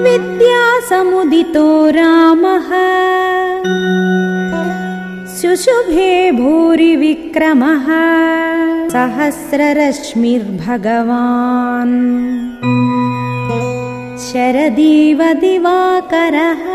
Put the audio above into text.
विद्यासमुदितो रामः। शुशुभे भूरि विक्रमः सहस्ररश्मिर्भगवान्। शरदीव दिवाकरः।